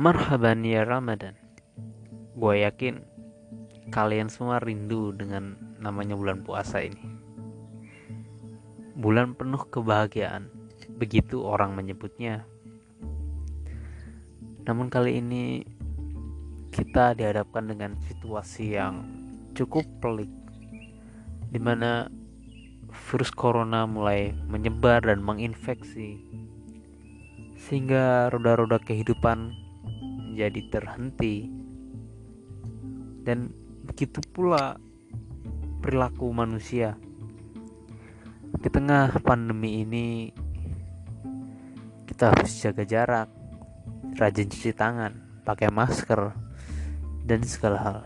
Marhaban ya Ramadan. Gue yakin kalian semua rindu dengan namanya bulan puasa ini. Bulan penuh kebahagiaan, begitu orang menyebutnya. Namun kali ini kita dihadapkan dengan situasi yang cukup pelik di mana virus corona mulai menyebar dan menginfeksi sehingga roda-roda kehidupan menjadi terhenti. Dan begitu pula perilaku manusia. Di tengah pandemi ini kita harus jaga jarak rajin cuci tangan pakai masker dan segala hal.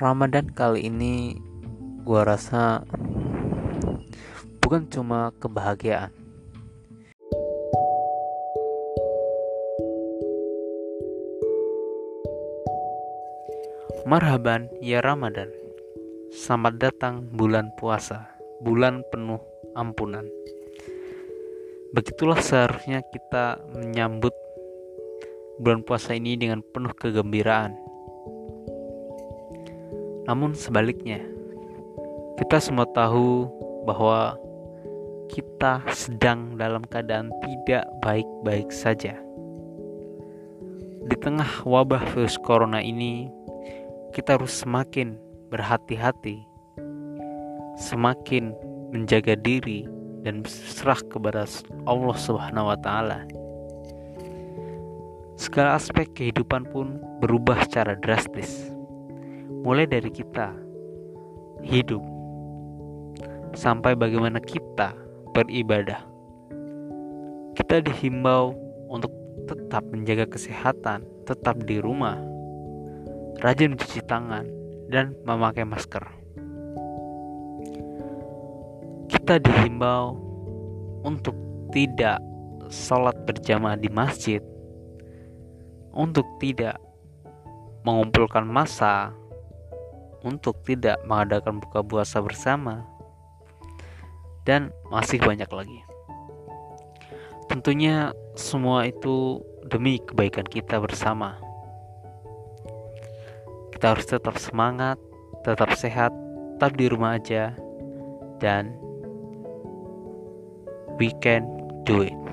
Ramadan kali ini gua rasa bukan cuma kebahagiaan Marhaban ya Ramadan. Selamat datang bulan puasa Bulan penuh ampunan. Begitulah seharusnya kita menyambut bulan puasa ini dengan penuh kegembiraan. Namun sebaliknya Kita semua tahu bahwa kita sedang dalam keadaan tidak baik-baik saja. Di tengah wabah virus corona ini, kita harus semakin berhati-hati, semakin menjaga diri dan berserah kepada Allah Subhanahu wa taala. Segala aspek kehidupan pun berubah secara drastis. Mulai dari kita hidup sampai bagaimana kita beribadah. Kita dihimbau untuk tetap menjaga kesehatan, tetap di rumah, rajin mencuci tangan, dan memakai masker. Kita dihimbau untuk tidak sholat berjamaah di masjid, untuk tidak mengumpulkan massa, untuk tidak mengadakan buka puasa bersama, dan masih banyak lagi. Tentunya semua itu demi kebaikan kita bersama kita harus tetap semangat, tetap sehat, tetap di rumah aja, dan we can do it.